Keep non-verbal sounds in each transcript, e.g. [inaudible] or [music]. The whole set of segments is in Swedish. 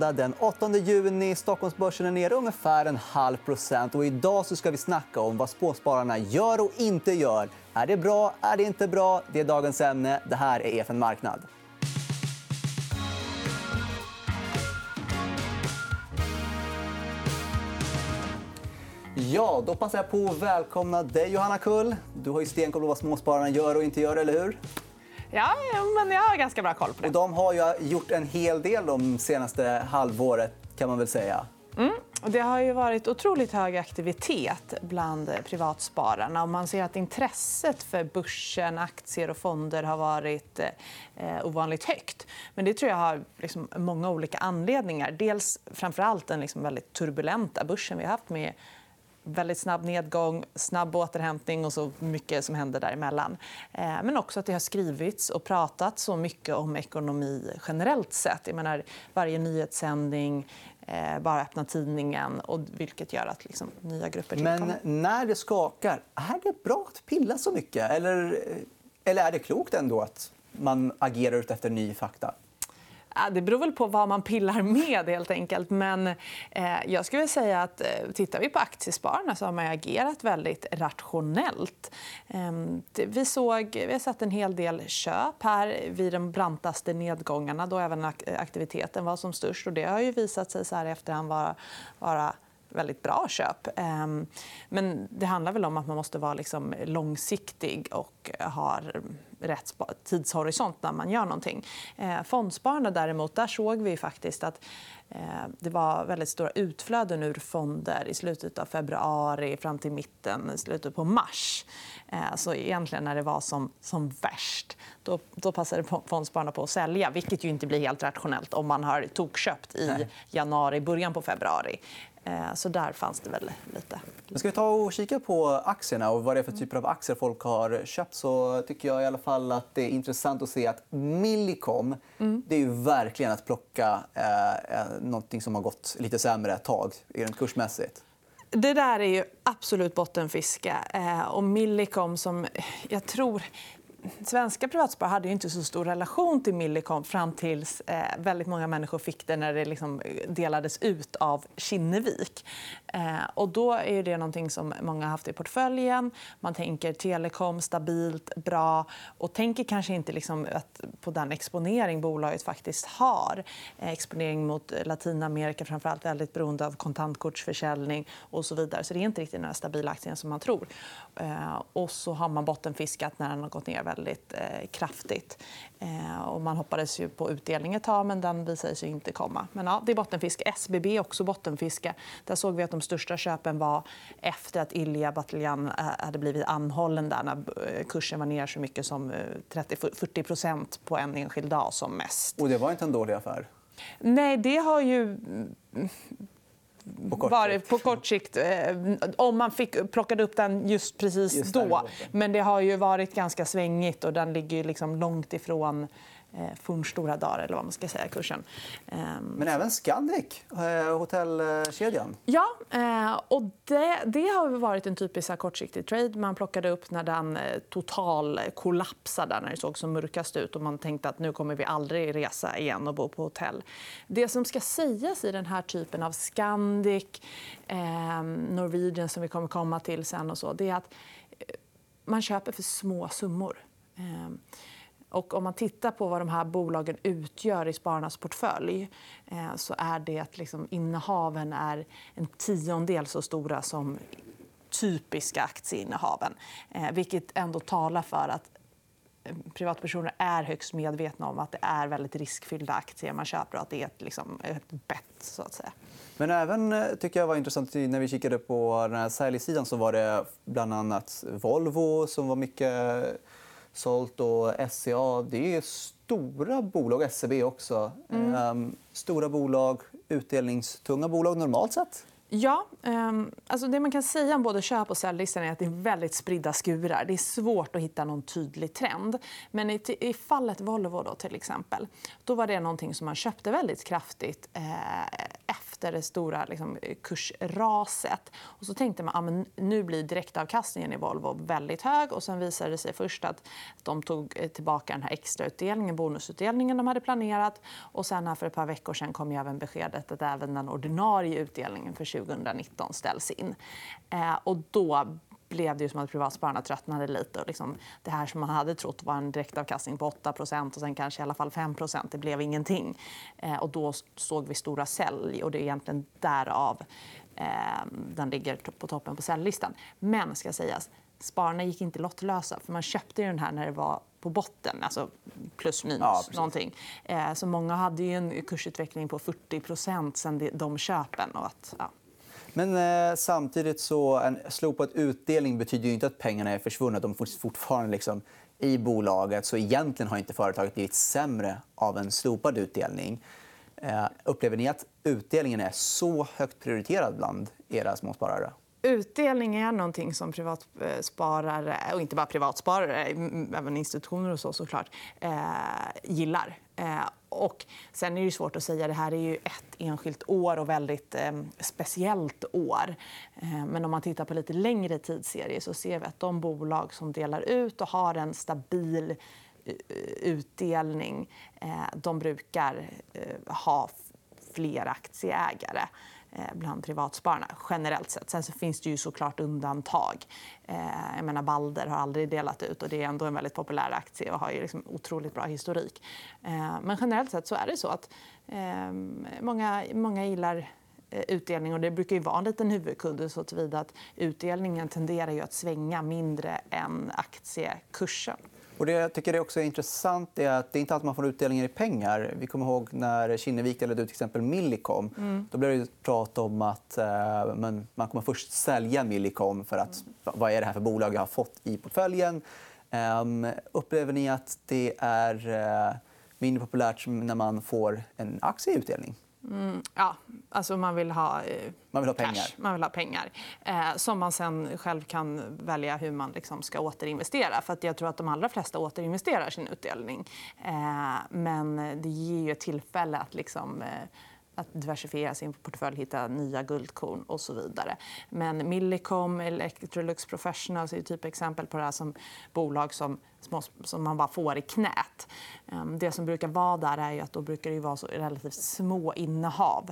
Den 8 juni Stockholmsbörsen är ner ungefär en halv procent. Och idag så ska vi snacka om vad småspararna gör och inte gör. Är det bra? Är det inte bra? Det är dagens ämne. Det här är EFN Marknad. Ja, då passar jag på att välkomna dig, Johanna Kull. Du har ju stenkoll på vad småspararna gör och inte gör, eller hur? Ja, men jag har ganska bra koll på det. Och de har ju gjort en hel del de senaste halvåret, kan man väl säga. Mm. Det har ju varit otroligt hög aktivitet bland privatspararna. Och man ser att intresset för börsen, aktier och fonder har varit eh, ovanligt högt. Men det tror jag har liksom många olika anledningar. Dels framför allt den liksom väldigt turbulenta börsen vi har haft med väldigt snabb nedgång, snabb återhämtning och så mycket som händer däremellan. Eh, men också att det har skrivits och pratats så mycket om ekonomi generellt sett. Jag menar, varje nyhetssändning, eh, bara öppna tidningen, och vilket gör att liksom, nya grupper tillkommer. Men när det skakar, är det bra att pilla så mycket? Eller, eller är det klokt ändå att man agerar ut efter ny fakta? Det beror väl på vad man pillar med. helt enkelt. Men eh, jag skulle säga att eh, tittar vi på aktiespararna så har man agerat väldigt rationellt. Eh, vi, såg, vi har sett en hel del köp här vid de brantaste nedgångarna då även aktiviteten var som störst. Och det har ju visat sig så här i efterhand vara, vara väldigt bra köp. Ehm, men det handlar väl om att man måste vara liksom långsiktig och ha rätt tidshorisont när man gör någonting. Eh, fondspararna däremot, där såg vi faktiskt att eh, det var väldigt stora utflöden ur fonder i slutet av februari fram till mitten, slutet på mars. Så egentligen när det var som, som värst då, då passade fondspararna på att sälja. Vilket ju inte blir helt rationellt om man har tokköpt i januari, början på februari. Eh, så där fanns det väl lite. Ska vi ta och kika på aktierna och vad det är för typer av aktier folk har köpt så tycker jag i alla fall att det är intressant att se att Millicom mm. det är verkligen att plocka eh, något som har gått lite sämre ett tag rent kursmässigt. Det där är ju absolut bottenfiske. Eh, och Millicom, som jag tror svenska privatsparare hade inte så stor relation till Millicom fram tills eh, väldigt många människor fick det när det liksom eh, delades ut av Kinnevik. Eh, och då är det någonting som många har haft i portföljen. Man tänker telekom, stabilt, bra och tänker kanske inte liksom att på den exponering bolaget faktiskt har. Eh, exponering mot Latinamerika, framförallt väldigt beroende av kontantkortsförsäljning och så vidare. Så det är inte riktigt några stabila aktier som man tror. Eh, och så har man bottenfiskat när den har gått ner väldigt eh, kraftigt. Eh, och man hoppades ju på utdelning ett tag, men den visade sig inte komma. Men ja, det är bottenfiske. SBB också bottenfiske. Där såg vi att de största köpen var efter att Ilja Bataljan eh, hade blivit anhållen där när kursen var ner så mycket som 30-40% på en enskild dag som mest. Och det var inte en dålig affär? Nej, det har ju på kort sikt. På kort sikt om man fick, plockade upp den just precis just då. Men det har ju varit ganska svängigt och den ligger liksom långt ifrån eh, fornstora dagar, eller vad man ska säga, kursen. Ehm. Men även Scandic, eh, hotellkedjan. Ja, eh, och det, det har varit en typisk kortsiktig trade. Man plockade upp när den total kollapsade, när det såg som mörkast ut. och Man tänkte att nu kommer vi aldrig resa igen och bo på hotell. Det som ska sägas i den här typen av Scandic, Norwegian som vi kommer komma till sen, och så, det är att man köper för små summor. Ehm. Och om man tittar på vad de här bolagen utgör i spararnas portfölj eh, så är det att liksom innehaven är en tiondel så stora som typiska aktieinnehaven. Eh, vilket ändå talar för att eh, privatpersoner är högst medvetna om att det är väldigt riskfyllda aktier man köper och att det är ett, liksom, ett bett. Så att säga. Men även tycker jag var intressant när vi kikade på den här säljsidan så var det bland annat Volvo som var mycket sålt. Och SCA det är stora bolag. SEB också. Mm. Ehm, stora bolag, utdelningstunga bolag normalt sett. Ja. Um, alltså det man kan säga om både köp och säljlistan är att det är väldigt spridda skurar. Det är svårt att hitta någon tydlig trend. Men i, i fallet Volvo, då, till exempel, då var det någonting som man köpte väldigt kraftigt eh, efter det stora liksom, kursraset. Och så tänkte man att nu blir direktavkastningen i Volvo väldigt hög. Och sen visade det sig först att de tog eh, tillbaka den här extrautdelningen, bonusutdelningen de hade planerat. Och sen här för ett par veckor sen kom ju även beskedet att även den ordinarie utdelningen för 2019 ställs in. Eh, och då blev det som att privatspararna tröttnade lite. Och liksom det här som man hade trott var en direktavkastning på 8% och sen kanske i alla fall 5 det blev ingenting. Eh, och då såg vi stora sälj. Och det är egentligen därav eh, den ligger på toppen på säljlistan. Men ska sägas, spararna gick inte lottlösa. För man köpte den här när det var på botten, alltså plus minus. Ja, någonting. Eh, så många hade ju en kursutveckling på 40% sen de köpen. Och att, ja. Men eh, samtidigt så en slopad utdelning betyder ju inte att pengarna är försvunna. De finns fortfarande liksom i bolaget. Så egentligen har inte företaget blivit sämre av en slopad utdelning. Eh, upplever ni att utdelningen är så högt prioriterad bland era småsparare? Utdelning är någonting som privatsparare, och inte bara privatsparare, även institutioner och så, såklart, eh, gillar. Eh, och sen är det svårt att säga. Det här är ju ett enskilt år och väldigt eh, speciellt år. Eh, men om man tittar på lite längre tidsserier så ser vi att de bolag som delar ut och har en stabil eh, utdelning eh, de brukar eh, ha fler aktieägare. Eh, bland privatspararna generellt sett. Sen så finns det ju såklart undantag. Eh, jag menar, Balder har aldrig delat ut och det är ändå en väldigt populär aktie och har ju liksom otroligt bra historik. Eh, men generellt sett så är det så att många, många gillar utdelning. Och det brukar ju vara en liten huvudkudde så att utdelningen tenderar ju att svänga mindre än aktiekursen. Och det jag tycker det också är intressant är att det är inte alltid man får utdelningar i pengar. Vi kommer ihåg när Kinnevik delade ut till exempel Millicom. Mm. Då blev det prat om att eh, men man kommer först sälja Millicom för att vad är det här för bolag jag har fått i portföljen. Um, upplever ni att det är uh, mindre populärt när man får en aktie i utdelning? Mm, ja, alltså man vill ha, eh, man vill ha cash. pengar. Man vill ha pengar eh, som man sen själv kan välja hur man liksom ska återinvestera. För att jag tror att de allra flesta återinvesterar sin utdelning. Eh, men det ger ju ett tillfälle att liksom, eh, att diversifiera sin portfölj, hitta nya guldkorn och så vidare. Men Millicom, Electrolux Professionals är typ exempel på det här som bolag som, som man bara får i knät. Ehm, det som brukar vara där är att då brukar det vara så relativt små innehav.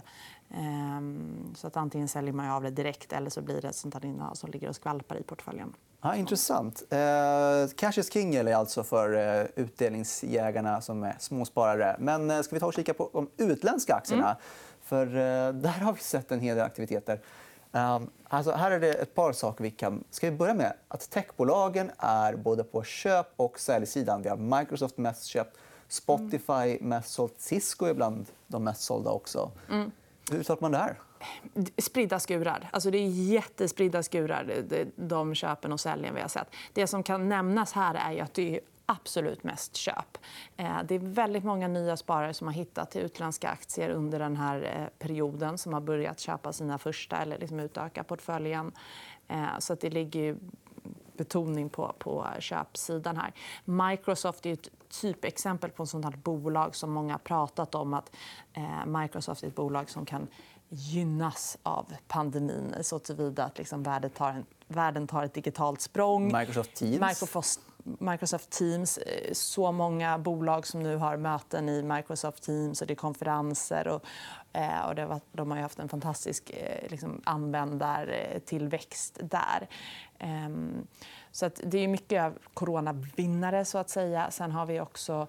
Ehm, så att antingen säljer man av det direkt eller så blir det ett sånt innehav som ligger och skvalpar i portföljen. Ja, intressant. Eh, cash is king är alltså för eh, utdelningsjägarna som är småsparare. Men eh, ska vi ta och kika på de utländska aktierna? Mm. För eh, där har vi sett en hel del aktiviteter. Um, alltså här är det ett par saker vi kan... Ska vi börja med att techbolagen är både på köp och säljsidan. Vi har Microsoft mest köpt, Spotify mm. mest sålt, Cisco är bland de mest sålda också. Mm. Hur tolkar man det här? Spridda skurar. Alltså det är jättespridda skurar, eh, de köpen och säljen vi har sett. Det som kan nämnas här är att det är absolut mest köp. Eh, det är väldigt många nya sparare som har hittat till utländska aktier under den här eh, perioden som har börjat köpa sina första eller liksom utöka portföljen. Så det ligger betoning på, på köpsidan här. Microsoft är ett typexempel på ett sånt här bolag som många har pratat om. att Microsoft är ett bolag som kan gynnas av pandemin så tillvida att liksom världen, tar en, världen tar ett digitalt språng. Microsoft Teams. Microsoft, Microsoft Teams. Eh, så många bolag som nu har möten i Microsoft Teams och det är konferenser. Och, eh, och det var, de har haft en fantastisk eh, liksom, användartillväxt där. Um, så att det är mycket coronavinnare. så att säga. Sen har vi också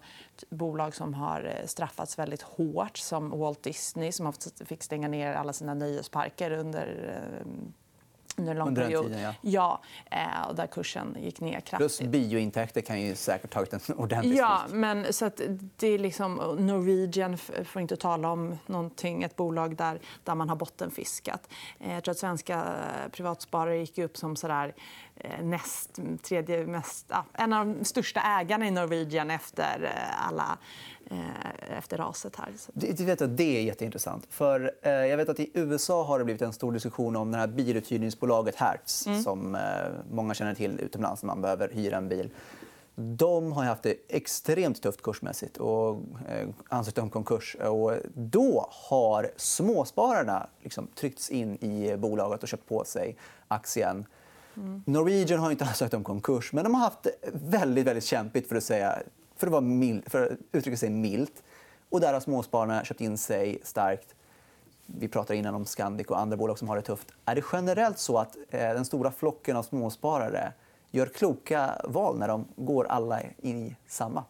bolag som har eh, straffats väldigt hårt som Walt Disney som fick stänga ner alla sina nöjesparker under eh, under en lång under period. Tiden, ja. ja eh, och där kursen gick ner kraftigt. Plus biointäkter kan ju säkert tagit en [laughs] ordentlig ja, men så att det är liksom, Norwegian får inte tala om någonting, ett bolag där, där man har bottenfiskat. Eh, jag tror att svenska privatsparare gick upp som sådär, eh, näst, tredje mest, en av de största ägarna i Norwegian efter alla efter raset. Här. Det, vet att det är jätteintressant. För, eh, jag vet att I USA har det blivit en stor diskussion om det här biluthyrningsbolaget Hertz mm. som eh, många känner till utomlands när man behöver hyra en bil. de har haft det extremt tufft kursmässigt och eh, ansökt om konkurs. Och då har småspararna liksom tryckts in i bolaget och köpt på sig aktien. Mm. Norwegian har inte [laughs] ansökt om konkurs, men de har haft det väldigt, väldigt kämpigt för att, säga, för att, vara mild, för att uttrycka sig milt. Och där har småspararna köpt in sig starkt. Vi pratade innan om Scandic och andra bolag som har det tufft. Är det generellt så att eh, den stora flocken av småsparare gör kloka val när de går alla in i samma?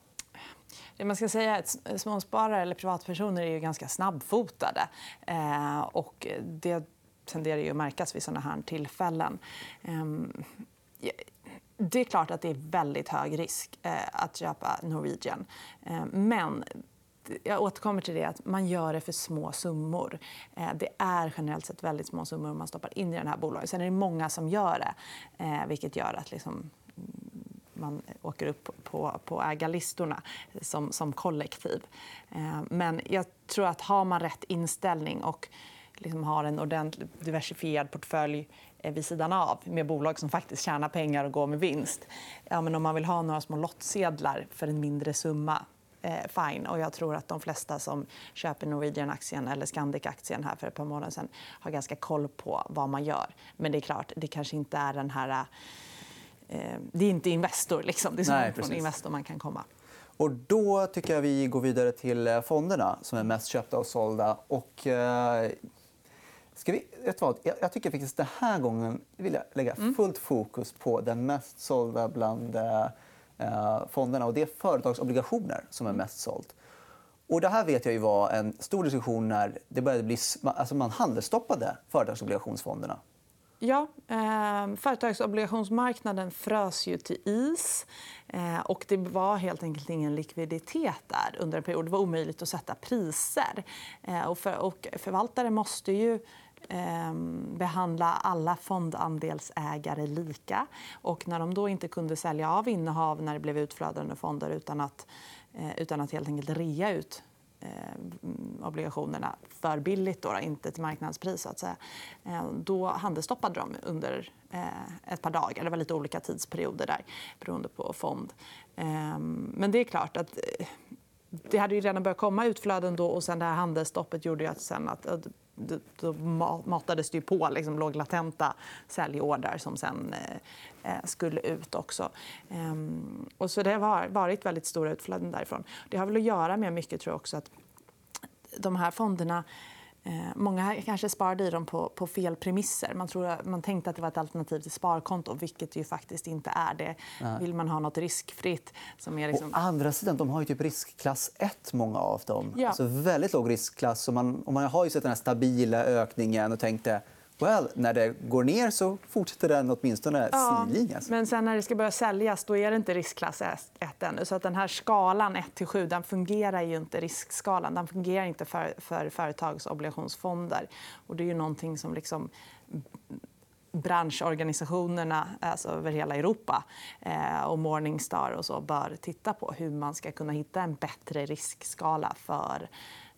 Det man ska säga är att småsparare eller privatpersoner är ju ganska snabbfotade. Eh, och det tenderar ju att märkas vid såna här tillfällen. Eh, det är klart att det är väldigt hög risk eh, att köpa Norwegian. Eh, men jag återkommer till det att man gör det för små summor. Eh, det är generellt sett väldigt små summor man stoppar in i den här bolaget. Sen är det många som gör det, vilket gör att liksom mm, man åker upp på, på ägarlistorna som, som kollektiv. Men jag tror att har man rätt inställning och liksom har en ordentligt diversifierad portfölj vid sidan av med bolag som faktiskt tjänar pengar och går med vinst. Ja, men om man vill ha några små lottsedlar för en mindre summa eh, fine. Och jag tror att de flesta som köper Norwegian-aktien eller Scandic-aktien här för ett par månader sen har ganska koll på vad man gör. Men det är klart, det kanske inte är den här... Eh, det är inte Investor. Liksom. Det är så Nej, från Investor man kan komma. Och då tycker jag vi går vidare till eh, fonderna som är mest köpta och sålda. Och, eh, ska vi, vet vad? Jag, tycker faktiskt den här gången vill jag lägga mm. fullt fokus på den mest sålda bland eh, Eh, fonderna. Och det är företagsobligationer som är mest sålt. Och det här vet jag ju var en stor diskussion när det började bli, alltså man handelsstoppade företagsobligationsfonderna. Ja, eh, företagsobligationsmarknaden frös ju till is. Eh, och det var helt enkelt ingen likviditet där under en period. Det var omöjligt att sätta priser. Eh, och, för, och förvaltare måste ju Ehm, behandla alla fondandelsägare lika. Och när de då inte kunde sälja av innehav när det blev utflöden ur fonder utan att, eh, utan att helt enkelt rea ut eh, obligationerna för billigt, då, inte till marknadspris. Så att säga. Eh, då handelsstoppade de under eh, ett par dagar. Det var lite olika tidsperioder där beroende på fond. Ehm, men det är klart att eh, det hade ju redan börjat komma utflöden då och sen det här handelsstoppet gjorde att, sen att då matades det på liksom, låg latenta som sen eh, eh, skulle ut också. Ehm, och så det har varit väldigt stora utflöden därifrån. Det har väl att göra med mycket tror jag också att de här fonderna många kanske sparade i dem på, på fel premisser. Man, tror, man tänkte att det var ett alternativ till sparkonto, vilket det ju faktiskt inte är. Det vill man ha nåt riskfritt. Som är liksom... Å andra sidan, de har ju typ riskklass 1, många av dem. Ja. Alltså väldigt låg riskklass. Man, och man har ju sett den här stabila ökningen och tänkte Well, när det går ner så fortsätter den åtminstone ja, sidlinjes. Men sen när det ska börja säljas då är det inte riskklass 1 ännu. Så att den här skalan 1-7 den fungerar ju inte. Riskskalan den fungerar inte för, för företagsobligationsfonder. Och det är ju någonting som liksom branschorganisationerna alltså över hela Europa eh, och Morningstar och så bör titta på hur man ska kunna hitta en bättre riskskala för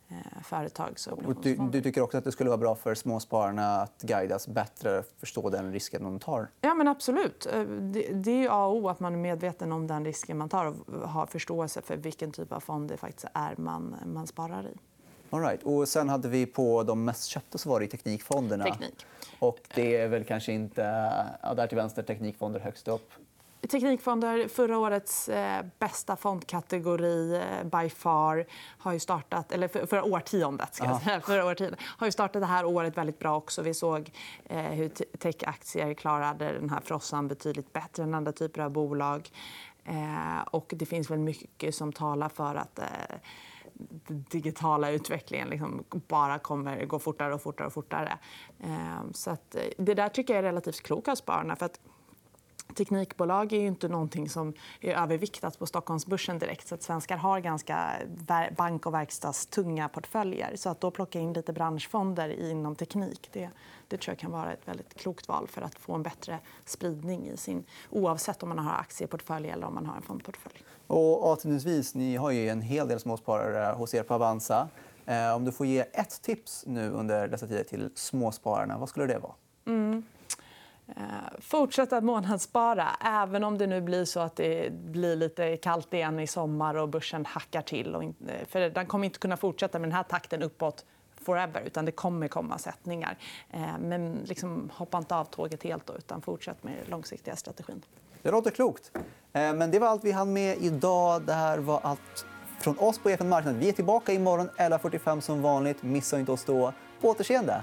Eh, företagsobligationer. Du, du tycker också att det skulle vara bra för småspararna att guidas bättre att förstå den risken de tar? Ja, men absolut. Eh, det, det är A och O att man är medveten om den risken man tar och har förståelse för vilken typ av fond det faktiskt är man, man sparar i. All right. och sen hade vi på de mest köpta så var det teknikfonderna. Teknik. Och det är väl kanske inte... Ja, där till vänster teknikfonder högst upp. Teknikfonder, förra årets eh, bästa fondkategori eh, by far, har ju startat, eller för, förra årtiondet, ska jag säga, förra årtiondet, har ju startat det här året väldigt bra också. Vi såg eh, hur techaktier klarade den här frossan betydligt bättre än andra typer av bolag. Eh, och det finns väl mycket som talar för att eh, den digitala utvecklingen liksom bara kommer gå fortare och fortare. och fortare. Eh, så att, det där tycker jag är relativt klokt av spararna. För att teknikbolag är ju inte någonting som är överviktat på Stockholmsbörsen direkt. Så att svenskar har ganska bank och verkstadstunga portföljer. Så att då plocka in lite branschfonder inom teknik det, det tror jag kan vara ett väldigt klokt val för att få en bättre spridning i sin, oavsett om man har aktieportfölj eller om man har en fondportfölj. Och avslutningsvis, ni har ju en hel del småsparare hos er på Avanza. Eh, om du får ge ett tips nu under dessa tider till småspararna, vad skulle det vara? Mm. Fortsätt fortsätta månadsspara, även om det nu blir så att det blir lite kallt igen i sommar och börsen hackar till. Eh, för den kommer inte kunna fortsätta med den här takten uppåt forever. utan Det kommer komma sättningar. Eh, men liksom, hoppa inte av tåget helt, då, utan fortsätt med den långsiktiga strategin. Det låter klokt. Men det var allt vi hann med idag. Det här var allt från oss på EFN Marknad. Vi är tillbaka imorgon 11.45 som vanligt. Missa inte oss då. På återseende.